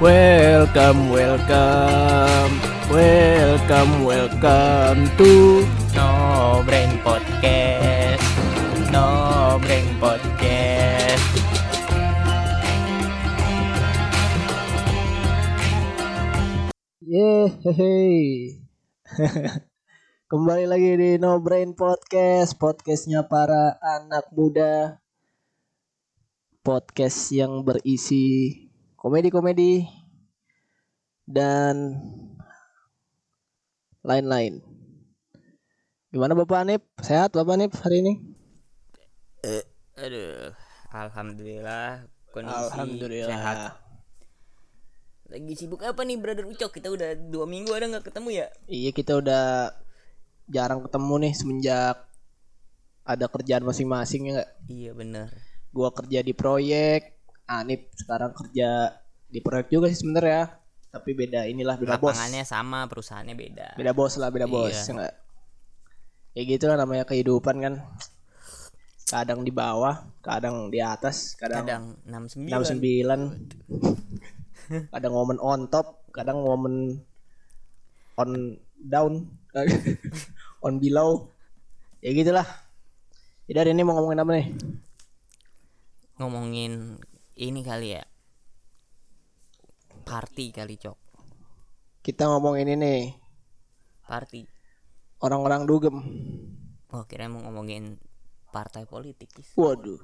Welcome, welcome, welcome, welcome to No Brain Podcast. No Brain Podcast. Yeay. Kembali lagi di No Brain Podcast, podcastnya para anak muda, podcast yang berisi komedi-komedi dan lain-lain. Gimana Bapak Anip? Sehat Bapak Anip hari ini? Aduh Alhamdulillah Kondisi Alhamdulillah. sehat Lagi sibuk apa nih brother Ucok Kita udah dua minggu ada nggak ketemu ya Iya kita udah jarang ketemu nih semenjak ada kerjaan masing-masing ya nggak? Iya bener Gua kerja di proyek, Anip sekarang kerja di proyek juga sih sebenernya. Tapi beda inilah beda bos. Lapangannya sama perusahaannya beda Beda bos lah, beda bos. Iya. Ya nggak? Ya gitu lah namanya kehidupan kan. Kadang di bawah, kadang di atas, kadang, Kadang 69 69. kadang momen on top, kadang momen on down, on below. Ya gitulah. Jadi hari ini mau ngomongin apa nih? Ngomongin ini kali ya Party kali Cok Kita ngomongin ini Party orang-orang dugem. Oh kira mau ngomongin partai politik Is. Waduh.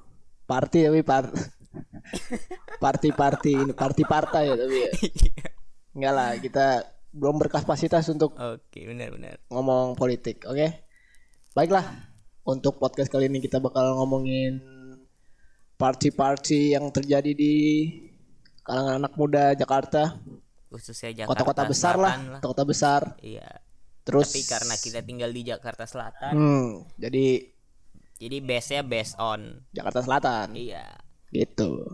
Party tapi part Party-party ini party partai ya tapi ya. Enggak lah, kita belum berkapasitas untuk Oke benar-benar ngomong politik, oke? Baiklah. Untuk podcast kali ini kita bakal ngomongin party-party yang terjadi di kalangan anak muda Jakarta, Khususnya Jakarta kota-kota besar lah, Selatan kota besar. Iya. Terus Tapi karena kita tinggal di Jakarta Selatan hmm, jadi Jadi base-nya based on Jakarta Selatan. Iya. Gitu.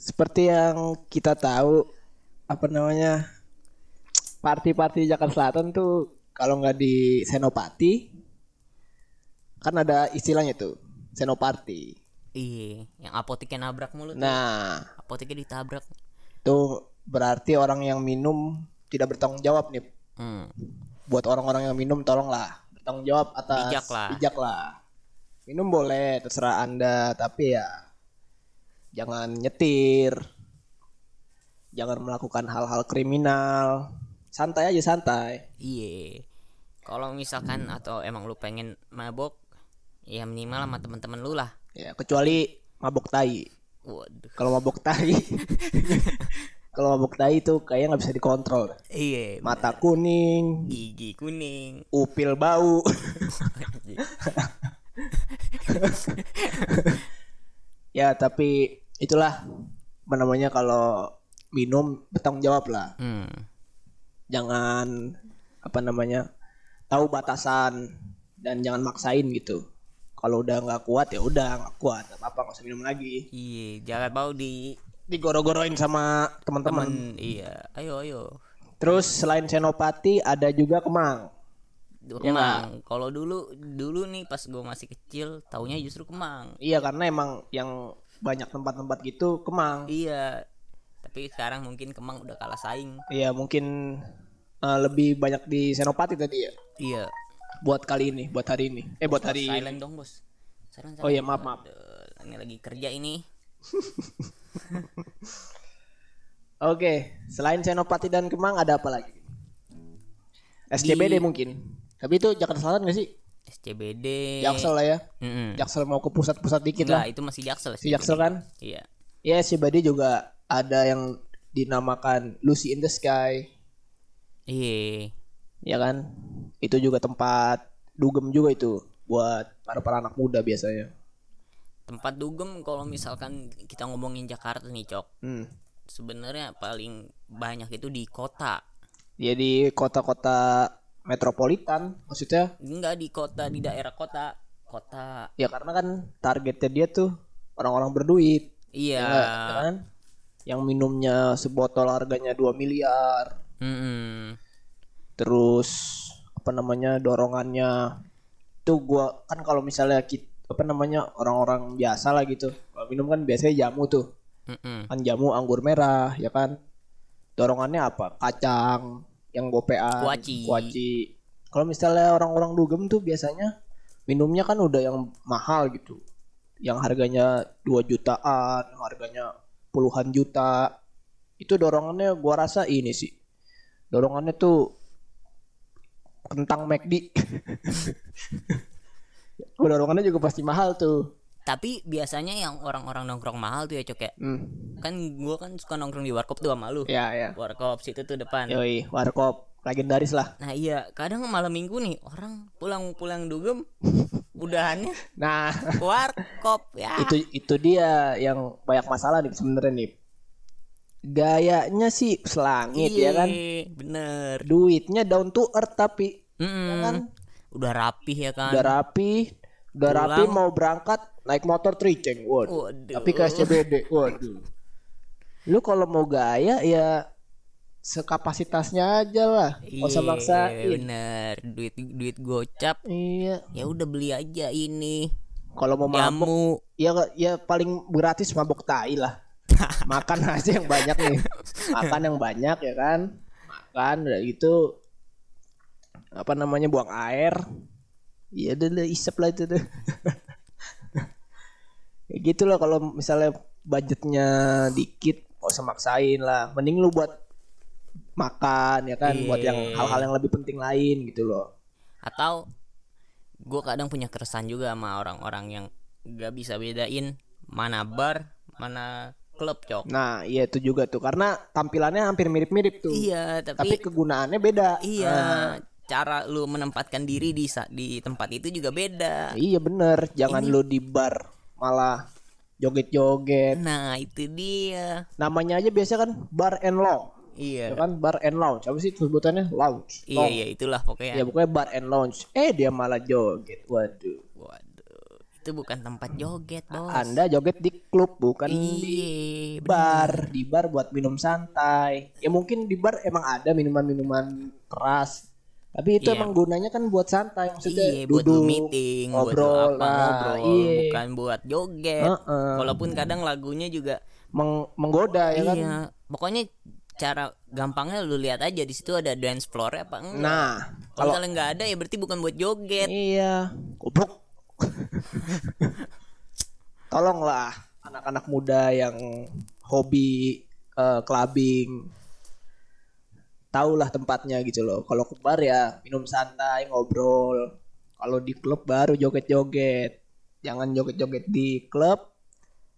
Seperti yang kita tahu apa namanya party-party Jakarta Selatan tuh kalau nggak di Senopati kan ada istilahnya tuh Senopati Iya Yang apoteknya nabrak mulu tuh. nah Apoteknya ditabrak itu berarti orang yang minum tidak bertanggung jawab nih hmm. buat orang-orang yang minum tolonglah bertanggung jawab atas Bijak lah. bijak lah. minum boleh terserah anda tapi ya jangan nyetir jangan melakukan hal-hal kriminal santai aja santai Iya Kalau misalkan atau emang lu pengen mabok Ya minimal sama teman-teman lu lah ya kecuali mabok tai. Waduh. Kalau mabok tai kalau mabok tai itu kayaknya nggak bisa dikontrol. Iya mata kuning Gigi kuning. upil bau. Ya tapi itulah namanya kalau minum bertanggung jawab lah. Hmm. jangan apa namanya tahu batasan dan jangan maksain gitu kalau udah nggak kuat ya udah nggak kuat apa apa nggak usah minum lagi Iya Jangan mau di digoro-goroin sama teman-teman Iya Ayo ayo terus selain senopati ada juga kemang Ya Kemang. Kalau dulu dulu nih pas gue masih kecil, taunya justru Kemang. iya karena emang yang banyak tempat-tempat gitu kemang Iya. Tapi sekarang mungkin Kemang udah kalah saing. iya mungkin eh, lebih banyak di senopati tadi ya Iya. Buat kali ini buat hari ini eh buat hari Silent dong bos. Silent, Oh iya, silent. maaf, maaf. Aduh, Ini lagi kerja ini. Oke, selain Senopati dan Kemang ada apa lagi? SCBD mungkin. Tapi itu Jakarta Selatan gak sih? SCBD. Jaksel lah ya. Mm-mm. Jaksel mau ke pusat-pusat dikit Enggak, lah. itu masih Jaksel. Si Jaksel kan? Iya. Ya SCBD juga ada yang dinamakan Lucy in the Sky, Iya. Ya kan? Itu juga tempat dugem juga itu buat para para anak muda biasanya. Tempat dugem kalau misalkan kita ngomongin Jakarta nih, Cok. Hmm. Sebenarnya paling banyak itu di kota. Ya di kota-kota metropolitan maksudnya Enggak di kota, di daerah kota. Kota. ya karena kan targetnya dia tuh orang-orang berduit Iya. ya kan yang minumnya sebotol harganya 2 miliar Mm-mm. Terus apa namanya dorongannya itu gua kan kalau misalnya kita apa namanya orang-orang biasa lah gitu. Kalau minum kan biasanya jamu tuh. Mm-mm. kan jamu anggur merah ya kan? Dorongannya apa? Kacang yang gopean Kuaci. kalau misalnya orang-orang dugem tuh biasanya minumnya kan udah yang mahal gitu. Yang harganya 2 jutaan harganya puluhan juta. Itu dorongannya gua rasa ini sih. Dorongannya tuh kentang McD dorongannya juga pasti mahal tuh Tapi biasanya yang orang-orang nongkrong mahal tuh ya cok ya. hmm. Kan gua kan suka nongkrong di warkop tuh sama lu. ya ya Warkop situ tuh depan. yoi warkop legendaris lah Nah iya, kadang malam minggu nih orang pulang-pulang dugem udahannya nah warkop ya. itu itu dia yang banyak masalah nih sebenarnya nih gayanya sih selangit ya kan Iya, Bener. duitnya down to earth tapi Mm-mm. kan? Udah rapih ya kan. udah rapi udah Pulang. rapi mau berangkat naik motor triceng waduh Waduh. tapi ke SCBD waduh lu kalau mau gaya ya sekapasitasnya aja lah nggak usah Iya, maksain bener. Duit duit gocap. iya Ya udah beli aja ini. kalau mau mabuk ya ya paling gratis mabuk tai lah makan aja yang banyak nih. Makan yang banyak ya kan? Makan udah gitu. Apa namanya buang air. Iya deh deh, isep lah itu deh. Ya gitu loh kalau misalnya budgetnya dikit gak usah maksain lah. Mending lu buat makan ya kan? Buat yang Iya. hal-hal yang lebih penting lain gitu loh. Atau gue kadang punya keresahan juga sama orang-orang yang gak bisa bedain mana bar, mana klub cok. nah iya itu juga tuh. Karena tampilannya hampir mirip-mirip tuh. Iya, tapi tapi, kegunaannya beda. Iya Nah, cara lu menempatkan diri di di tempat itu juga beda. iya bener. Jangan lu di bar malah joget-joget. Nah itu dia. namanya aja biasa kan bar and lounge. Ya Iya. kan? Bar and lounge. Apa sih sebutannya? Lounge. Iya iya itulah pokoknya. ya pokoknya bar and lounge. Eh dia malah joget. Waduh, itu bukan tempat joget bos. anda joget di klub bukan di Iya, bener. bar di bar buat minum santai ya mungkin di bar emang ada minuman-minuman keras tapi itu Iya. emang gunanya kan buat santai maksudnya Iya, buat duduk meeting, buat lu ngobrol apa, nah, ngobrol, iya. bukan buat joget. Heeh. Walaupun kadang lagunya juga Meng- menggoda ya kan iya. Pokoknya cara gampangnya lu lihat aja di situ ada dance floor apa enggak. nah Kalau misalnya nggak ada ya berarti bukan buat joget. Iya, goblok. Tolonglah anak-anak muda yang hobi eh, clubbing tahulah tempatnya gitu loh. Kalau ke bar ya minum santai, ngobrol. Kalau di klub baru joget-joget. Jangan joget-joget di klub.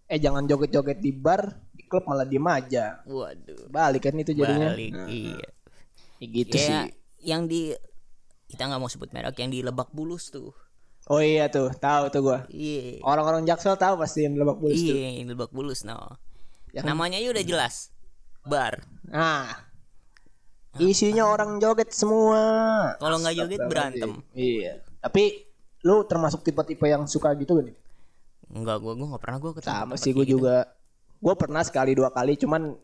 Eh jangan joget-joget di bar, di klub malah diem aja. Waduh. Balik kan itu jadinya. Balik. Nah, Iya. ya gitu Ya, sih. yang di kita nggak mau sebut merek yang di Lebak Bulus tuh. Oh iya tuh, tahu tuh gua. Iya. Orang-orang Jaksel tahu pasti yang Lebak Bulus tuh. Iya, yang Lebak Bulus no. Yang- Namanya aja udah jelas. Bar. Nah, isinya orang joget semua. Kalau nggak joget berantem. Iya. Tapi lu termasuk tipe-tipe yang suka gitu gak nih? Enggak, gua gua nggak pernah gua ketemu. Sama sih kayak gitu. juga. Gue pernah sekali dua kali, cuman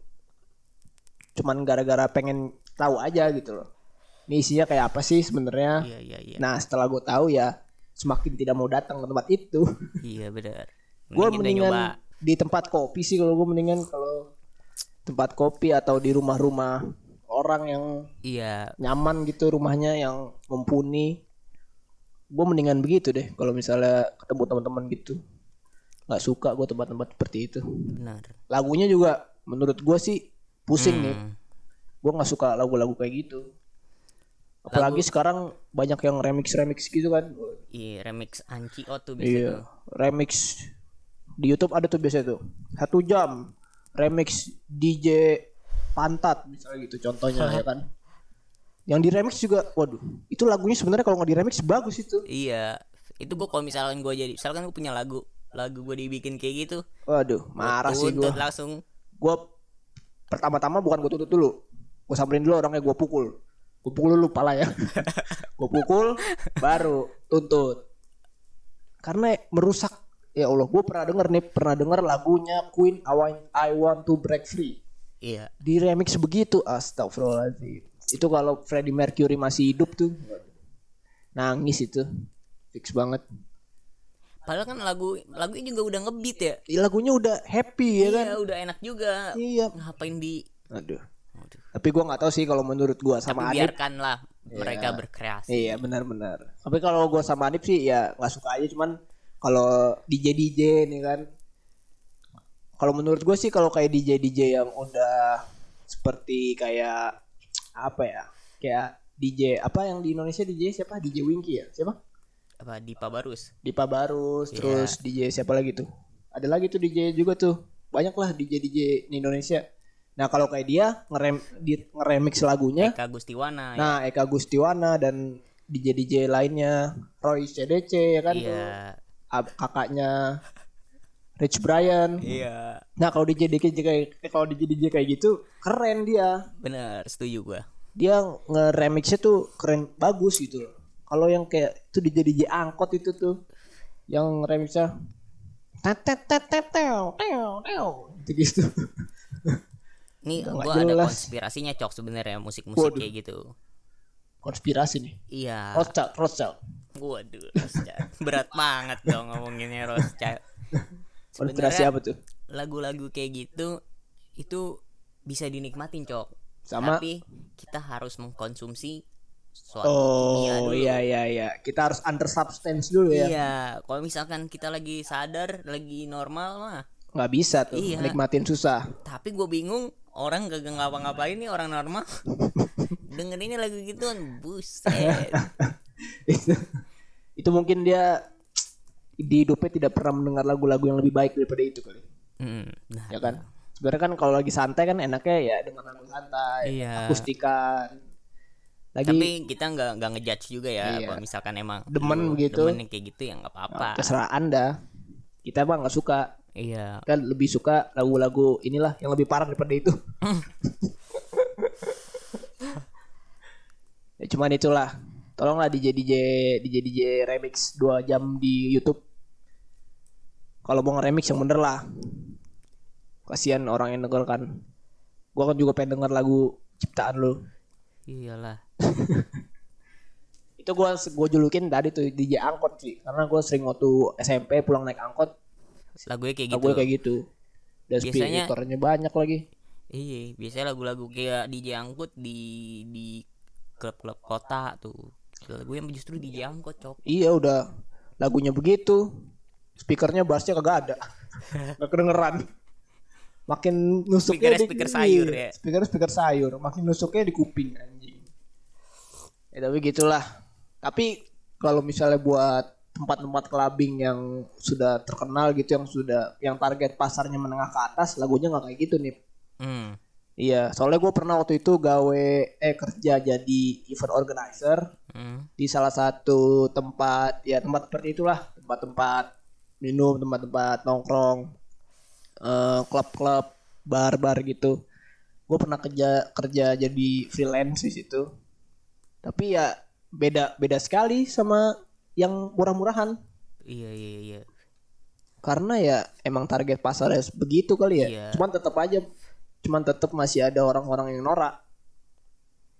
cuman gara-gara pengen tahu aja gitu loh. Ini isinya kayak apa sih sebenarnya? Iya, iya, iya. Nah setelah gue tahu ya semakin tidak mau datang ke tempat itu. Iya, benar. gue mendingan nyoba. di tempat kopi sih kalau gue mendingan kalau tempat kopi atau di rumah-rumah orang yang Iya, nyaman gitu rumahnya yang mumpuni gue mendingan begitu deh kalau misalnya ketemu teman-teman gitu nggak suka gue tempat-tempat seperti itu benar. lagunya juga menurut gue sih pusing nih Hmm. gue nggak suka lagu-lagu kayak gitu apalagi sekarang banyak yang remix remix gitu kan. Iya, remix Anci O tuh biasa iya tuh. remix di YouTube ada tuh biasa tuh. Satu jam remix DJ pantat misalnya gitu contohnya ya kan. Yang di remix juga waduh itu lagunya sebenarnya kalau nggak di remix bagus itu. Iya, itu gua kalau misalkan gua jadi, misalkan gua punya lagu, lagu gua dibikin kayak gitu, waduh marah sih gue langsung. gue pertama-tama bukan gue tuntut dulu gue samperin dulu orangnya gue pukul gue pukul dulu pala ya. Gue pukul baru tuntut. Karena merusak ya Allah gue pernah denger nih pernah denger lagunya Queen I want, I want to break free. Iya, di remix begitu astagfirullahaladzim. Itu kalau Freddie Mercury masih hidup tuh nangis itu. Fix banget. Padahal kan lagu lagunya juga udah ngebeat ya. Ih, lagunya udah happy ya kan? iya udah enak juga. Iya. Ngapain di aduh Aduh. tapi gua nggak tahu sih kalau menurut gua tapi sama Adip biarkanlah mereka berkreasi. Iya benar-benar tapi kalau gua sama Adip sih ya nggak suka aja cuman kalau DJ DJ nih kan. Kalau menurut gue sih kalau kayak DJ DJ yang udah seperti kayak apa ya kayak DJ apa yang di Indonesia DJ siapa? DJ Winky ya? Siapa? Apa Dipa Barus? Dipa Barus Iya. terus DJ siapa lagi tuh? Ada lagi tuh DJ juga tuh. Banyak lah DJ DJ di Indonesia nah kalau kayak dia ngerem di ngeremix lagunya. Eka Gustiwana ya. nah Eka Gustiwana dan DJ DJ lainnya. Roy CDC ya kan? Tuh iya. Ab- kakaknya Rich Brian. Iya. Nah kalau DJ DJ kayak kalau DJ DJ kayak gitu keren dia. Bener setuju gua. Dia ngeremixnya tuh keren bagus gitu. Kalau yang kayak itu DJ DJ angkot itu tuh yang remixnya tetet tetet teo teo teo gitu gitu. Ini gua ada konspirasinya cok sebenarnya musik-musik Waduh. kayak gitu. Konspirasi nih. Iya. Rothschild, Rothschild. Waduh, Rothschild. berat banget dong ngomonginnya Rothschild. Konspirasi Sebenarnya apa tuh? lagu-lagu kayak gitu itu bisa dinikmatin cok. Sama Tapi kita harus mengkonsumsi suatu Oh kimia dulu. iya iya iya. Kita harus under substance dulu ya. Iya, kalau misalkan kita lagi sadar, lagi normal mah. Nggak bisa tuh. Iya. Nikmatin susah. Tapi gue bingung orang gak ngapa-ngapain nih orang normal. Dengerinnya lagu gituan, buset. itu, itu mungkin dia di hidupnya tidak pernah mendengar lagu-lagu yang lebih baik daripada itu kali. Hmm, nah, ya kan sebenarnya kan kalau lagi santai kan enaknya ya dengan lagu santai Iya. akustikan lagi tapi kita nggak nggak ngejudge juga ya Iya. kalau misalkan emang Demen lu begitu. demen kayak gitu ya nggak apa-apa terserah anda kita mah nggak suka iya. Kan lebih suka lagu-lagu inilah yang lebih parah daripada itu. Ya cuman itulah. Tolonglah DJ DJ DJ DJ remix 2 jam di YouTube. Kalau mau nge-remix yang bener lah. Kasihan orang yang denger kan gua kan juga pengen denger lagu ciptaan lu. Iyalah. Itu gua gua julukin tadi tuh DJ angkot sih karena gua sering waktu SMP pulang naik angkot lagunya kayak gitu lagu kayak gitu. Dan Biasanya- speakernya banyak lagi. Iya biasanya lagu-lagu kayak DJ angkut di di klub-klub kota tuh. Lagu yang justru DJ angkut cok. Iya udah lagunya begitu. Speakernya bassnya kagak ada. Nggak kedengeran. Makin nusuknya Speakernya speaker sayur ya. speaker speaker sayur. Makin nusuknya di kuping anjing. Ya tapi gitulah. Tapi kalau misalnya buat tempat-tempat clubbing yang sudah terkenal gitu yang sudah yang target pasarnya menengah ke atas lagunya nggak kayak gitu nih hmm. iya soalnya gue pernah waktu itu gawe eh kerja jadi event organizer Hmm. di salah satu tempat ya tempat seperti itulah tempat-tempat minum tempat-tempat nongkrong eh, klub-klub bar-bar gitu gue pernah kerja kerja jadi freelance di situ tapi ya beda beda sekali sama yang murah-murahan. Iya iya iya. Karena ya emang target pasarnya begitu kali ya. Iya. cuman tetap aja cuman tetap masih ada orang-orang yang norak.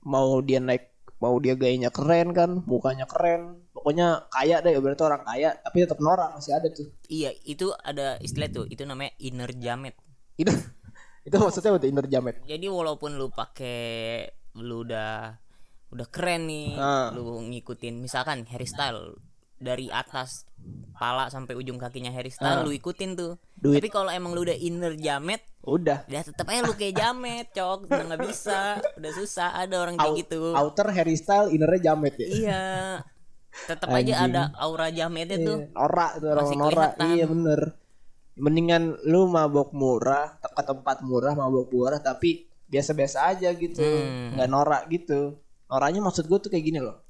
Mau dia naik mau dia gayanya keren kan mukanya keren. Pokoknya kaya deh berarti orang kaya tapi tetap norak masih ada tuh. Iya itu ada istilah tuh itu namanya inner jamet. Itu itu maksudnya udah inner jamet? Jadi walaupun lu pakai lu udah udah keren nih Ah. lu ngikutin misalkan hairstyle dari atas pala sampai ujung kakinya hairstyle lu ikutin tuh. Duit. tapi kalau emang lu udah inner jamet udah. ya tetep aja lu kayak jamet cok. Udah nggak bisa udah susah ada orang kayak Out- gitu. outer hairstyle innernya jamet ya? Iya. Tetap aja ada aura jametnya tuh. Iya, tuh orang Masih norak. kelihatan. iya bener. Mendingan lu mabok murah ke tempat murah mabok murah tapi biasa-biasa aja gitu. Hmm. nggak norak gitu. Noraknya maksud gue tuh kayak gini loh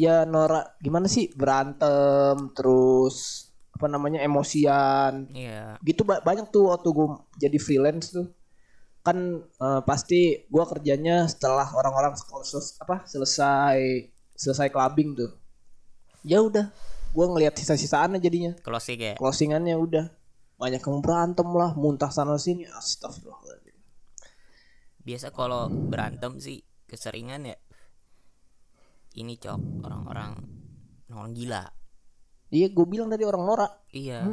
ya norak gimana sih? Berantem terus apa namanya emosian. Iya. Gitu ba- banyak tuh waktu gue jadi freelance tuh. Kan eh, pasti gue kerjanya setelah orang-orang apa selesai selesai clubbing tuh. Ya udah gue ngelihat sisa-sisaannya jadinya. Closing ya? Closingannya udah. Banyak yang berantem lah muntah sana sini astagfirullahaladzim. Biasa kalau berantem sih keseringan ya ini cok. Orang-orang orang gila. Iya, gue bilang tadi orang norak. iya.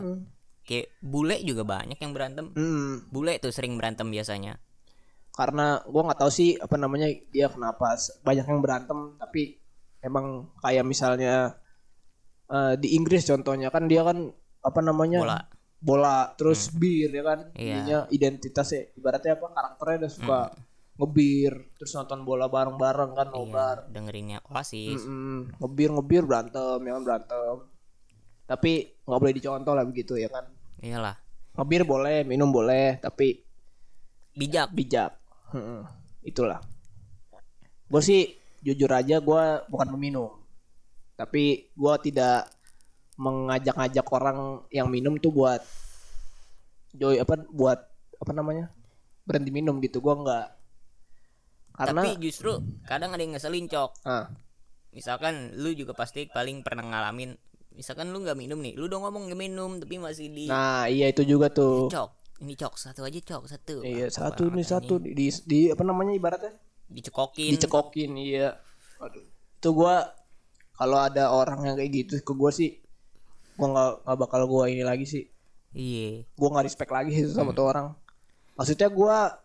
Kayak bule juga banyak yang berantem. Hmm, bule tuh sering berantem biasanya. Karena gue nggak tahu sih apa namanya dia kenapa s- banyak yang berantem tapi emang kayak misalnya eh, di Inggris contohnya kan dia kan apa namanya bola. bola terus bir ya kan? Iya. identitasnya ibaratnya apa karakternya udah suka ngebir terus nonton bola bareng-bareng kan nobar. iya, dengerinnya oasis. Mm-mm. ngebir ngebir berantem ya kan berantem. Tapi nggak boleh dicontoh lah begitu ya kan. Iyalah. Ngebir boleh minum boleh tapi bijak. Bijak. Mm-mm. itulah. Gue sih jujur aja gue bukan peminum. Tapi gue tidak mengajak-ngajak orang yang minum tuh buat joy apa buat apa namanya berhenti minum gitu. Gue nggak karena tapi justru kadang ada yang ngeselin cok. Ah, misalkan lu juga pasti paling pernah ngalamin misalkan lu nggak minum nih lu udah ngomong nggak minum tapi masih di nah iya itu juga tuh. Cok. Ini cok. Satu aja cok. Satu. Iya Apa satu nih satu di, di, di apa namanya ibaratnya? Ini? dicekokin. Dicekokin iya. Aduh. itu gua kalau ada orang yang kayak gitu ke gua sih gua nggak nggak bakal gua ini lagi sih. Iya. Gua nggak respect lagi sama tuh orang. Maksudnya gua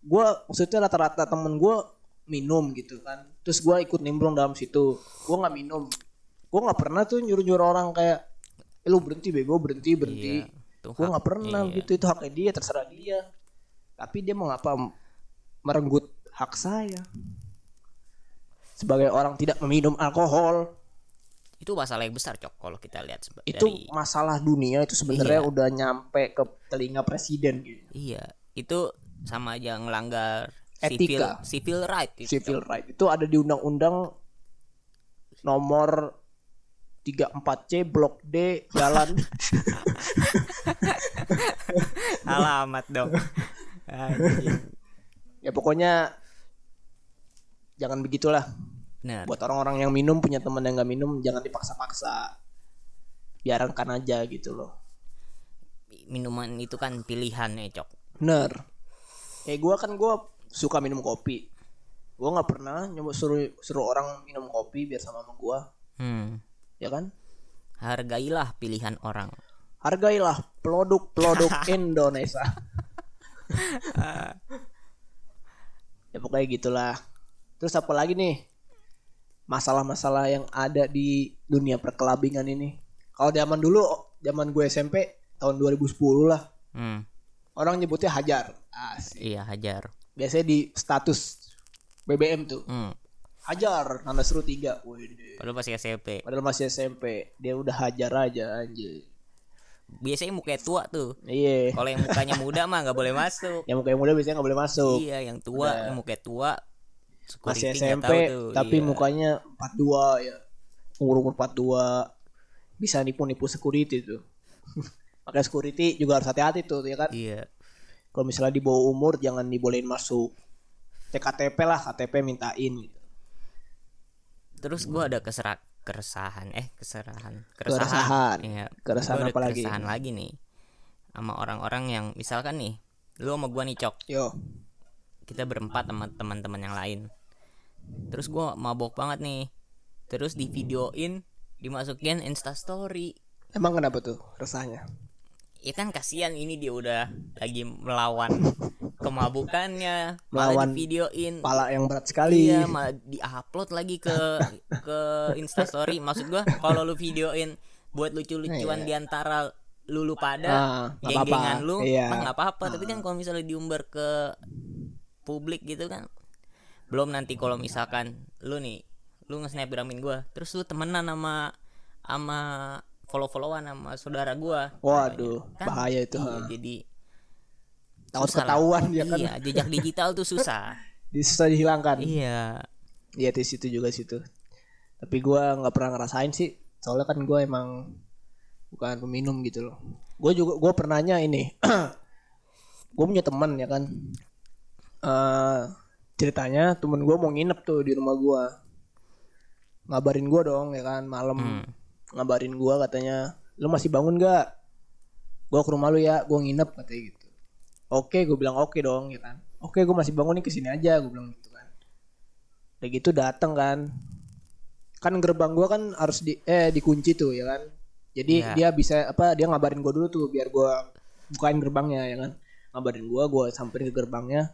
gua maksudnya rata-rata temen gua minum gitu kan. Terus gua ikut nimbrung dalam situ. Gua nggak minum. Gua nggak pernah tuh nyuruh nyuruh orang kayak eh, lu berhenti bego berhenti berhenti. Iya, hak- nggak pernah iya. gitu itu haknya dia terserah dia. Tapi dia mau ngapa merenggut hak saya? Sebagai orang tidak meminum alkohol. Itu masalah yang besar cok kalau kita lihat itu dari masalah dunia itu sebenarnya Iya. udah nyampe ke telinga presiden gitu. Iya itu sama aja ngelanggar Etika. civil civil right itu, civil right. Itu ada di undang-undang nomor 34C blok D jalan. Alamat dong. Ya pokoknya jangan begitulah. Benar. Buat orang-orang yang minum punya teman yang nggak minum jangan dipaksa-paksa. Biarkan aja gitu loh. Minuman itu kan pilihan ya cok. Bener kayak gue kan gue suka minum kopi. Gue nggak pernah nyoba suruh suruh orang minum kopi biar sama sama gue hmm. ya kan? Hargailah pilihan orang. Hargailah produk-produk Indonesia. Ya pokoknya gitulah. Terus apa lagi nih? Masalah-masalah yang ada di dunia perkelabingan ini. Kalau zaman dulu zaman gue SMP tahun 2010 lah. Hmm. Orang nyebutnya hajar. Asik. iya hajar. Biasanya di status BBM tuh. Hmm. hajar nanda seru tiga. Wede. padahal masih SMP padahal masih SMP dia udah hajar aja anjir. Biasanya mukanya tua tuh. Iya. Kalau yang mukanya muda mah nggak boleh masuk. Yang muka yang muda biasanya nggak boleh masuk. Iya yang tua yang mukanya tua masih SMP tuh, tapi iya. mukanya 42 ya. Umur umur 42 bisa nipu-nipu security tuh makanya security juga harus hati-hati tuh ya kan? Iya. Kalau misalnya di bawah umur jangan dibolehin masuk CKTP lah KTP mintain gitu. Terus gua ada keserak keresahan eh keserahan Keresahan. iya. Keresahan Gua ada apa lagi? keresahan lagi nih sama orang-orang yang misalkan nih lu sama gua nih cok. Yo. Kita berempat sama teman-teman yang lain. Terus gua mabok banget nih. Terus di videoin dimasukin instastory emang kenapa tuh resahnya ya kan kasihan ini dia udah lagi melawan kemabukannya malah Melawan di videoin pala yang berat sekali Iya, malah diupload lagi ke ke Instastory. Maksud gua kalau lu videoin buat lucu-lucuan di antara lu lu pada Iya. Ah, nggak geng-gengan lu Iya. mah nggak apa-apa, tapi kan kalau misalnya diumbar ke publik gitu kan belum nanti kalau misalkan lu nih lu nge-snapgramin gua terus lu temenan sama sama follow-followan sama saudara gua waduh kan bahaya itu iya, jadi takut susah lah. ketahuan ya kan iya jejak digital tuh susah bisa dihilangkan iya Iya di situ juga situ. Tapi gua nggak pernah ngerasain sih. Soalnya kan gua emang bukan peminum gitu loh. Gue juga gue pernahnya ini. gue punya teman ya kan. eh ceritanya temen gue mau nginep tuh di rumah gua. Ngabarin gua dong ya kan malam. Ngabarin gua katanya, "Lu masih bangun gak? Gua ke rumah lu ya, gua nginep," katanya gitu. Oke, gue bilang oke dong ya kan. Oke, gue masih bangun nih ke sini aja, gue bilang gitu kan. Udah gitu dateng kan. Kan gerbang gua kan harus di eh dikunci tuh ya kan. jadi Iya. dia bisa apa dia ngabarin gue dulu tuh biar gue bukain gerbangnya ya kan ngabarin gue gue samperin ke gerbangnya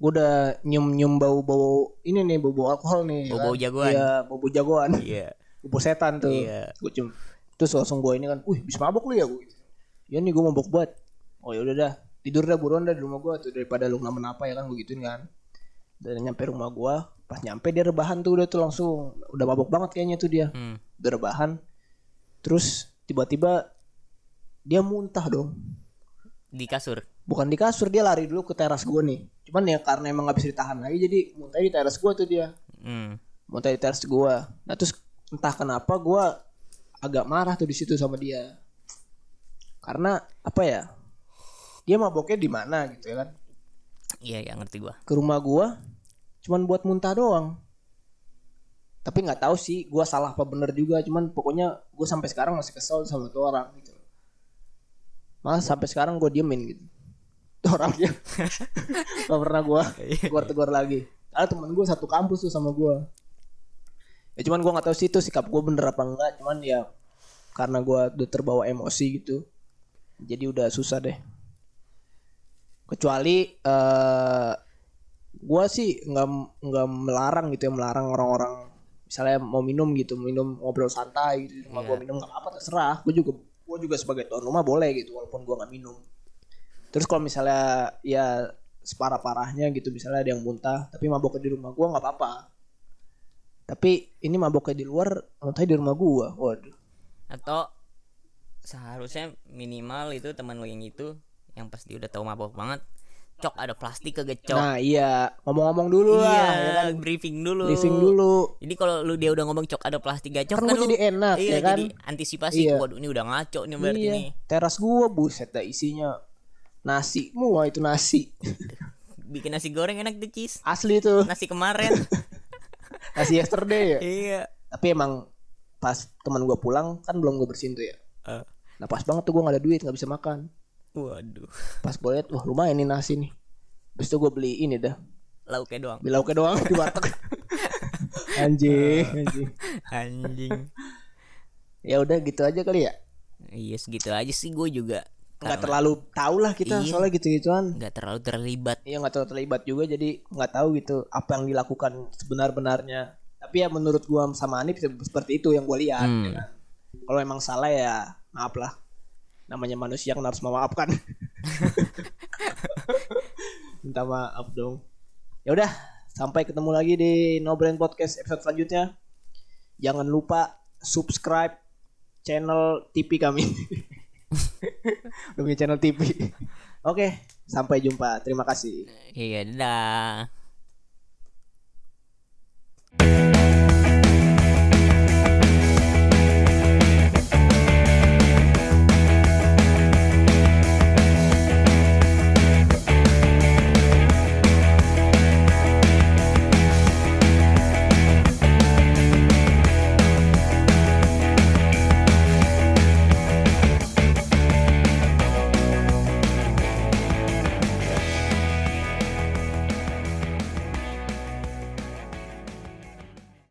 gue udah nyium nyium bau bau ini nih bau bau alkohol nih ya Bau-bau kan? jagoan. iya bau bau jagoan Iya. Bau setan tuh. Iya. gue cium terus langsung gue ini kan wih bisa mabok lu ya? Gue ya nih gue mabok banget. Oh ya udah dah. Tidur dah buruan dah di rumah gue tuh daripada lu kenapa apa ya kan gue gituin kan. Dan nyampe rumah gue pas nyampe dia rebahan tuh udah tuh langsung. Udah mabok banget kayaknya tuh dia. Hmm. udah rebahan. Terus tiba-tiba dia muntah dong. Di kasur. bukan di kasur dia lari dulu ke teras gue nih. Cuman ya karena emang gak bisa ditahan lagi jadi muntah di teras gue tuh dia. Hmm. muntah di teras gue nah terus entah kenapa gue agak marah tuh di situ sama dia. Karena apa ya dia maboknya di mana gitu ya kan? Iya, ya ngerti gua. ke rumah gue cuman buat muntah doang. Tapi nggak tahu sih gue salah apa bener juga cuman pokoknya gue sampai sekarang masih kesel sama tuh orang gitu. Malah sampai sekarang gue diemin gitu. Tuh orangnya gak pernah gue tegur tegur lagi. Karena temen gue satu kampus tuh sama gue ya cuman gue nggak tahu sih itu sikap gue bener apa enggak cuman ya karena gue udah terbawa emosi gitu jadi udah susah deh. Kecuali eh gue sih nggak nggak melarang gitu ya melarang orang-orang misalnya mau minum gitu minum ngobrol santai gitu cuma gue minum nggak apa terserah. Gue juga gue juga sebagai tuan rumah boleh gitu walaupun gue nggak minum. Terus kalau misalnya ya separah parahnya gitu misalnya ada yang muntah tapi maboknya di rumah gue nggak apa-apa tapi ini maboknya di luar muntahnya di rumah gue waduh Atau seharusnya minimal itu teman lo yang itu yang pas dia udah tahu mabok banget, cok ada plastik kegecok. nah iya ngomong-ngomong dulu lah ya iya, kan briefing dulu. briefing dulu Jadi kalau lu dia udah ngomong cok ada plastik gacok Kan kan, gua lu- jadi enak, iya, ya kan? jadi antisipasi Iya. waduh ini udah ngaco nih berarti iya. nih. teras gua buset dah isinya nasi semua itu nasi Bikin nasi goreng enak tuh cheese. asli tuh Nasi kemarin. nasi yesterday ya? Iya. tapi emang pas teman gua pulang kan belum gue bersihin tuh ya. Eh, nah pas banget tuh gua nggak ada duit nggak bisa makan. Waduh. pas gue liat wah lumayan nih nasi nih. Habis itu gue beli ini dah. Lauknya doang. beli lauknya doang di warteg. Anjing anjing. Anjing. ya udah gitu aja kali ya. Iya segitu aja sih gue juga nggak terlalu tahu lah kita Iya. soalnya gitu gituan nggak terlalu terlibat. Iya nggak terlalu terlibat juga jadi nggak tahu gitu apa yang dilakukan sebenar-benarnya. Tapi ya menurut gua sama Anip se- seperti itu yang gua lihat. Hmm. ya kan. Kalau emang salah ya maaf lah. Namanya manusia kan harus memaafkan. Minta maaf dong. Ya udah sampai ketemu lagi di No Brand Podcast episode selanjutnya. Jangan lupa subscribe channel TV kami. Udah punya channel TV. Oke, sampai jumpa. Terima kasih. Iya, dadah.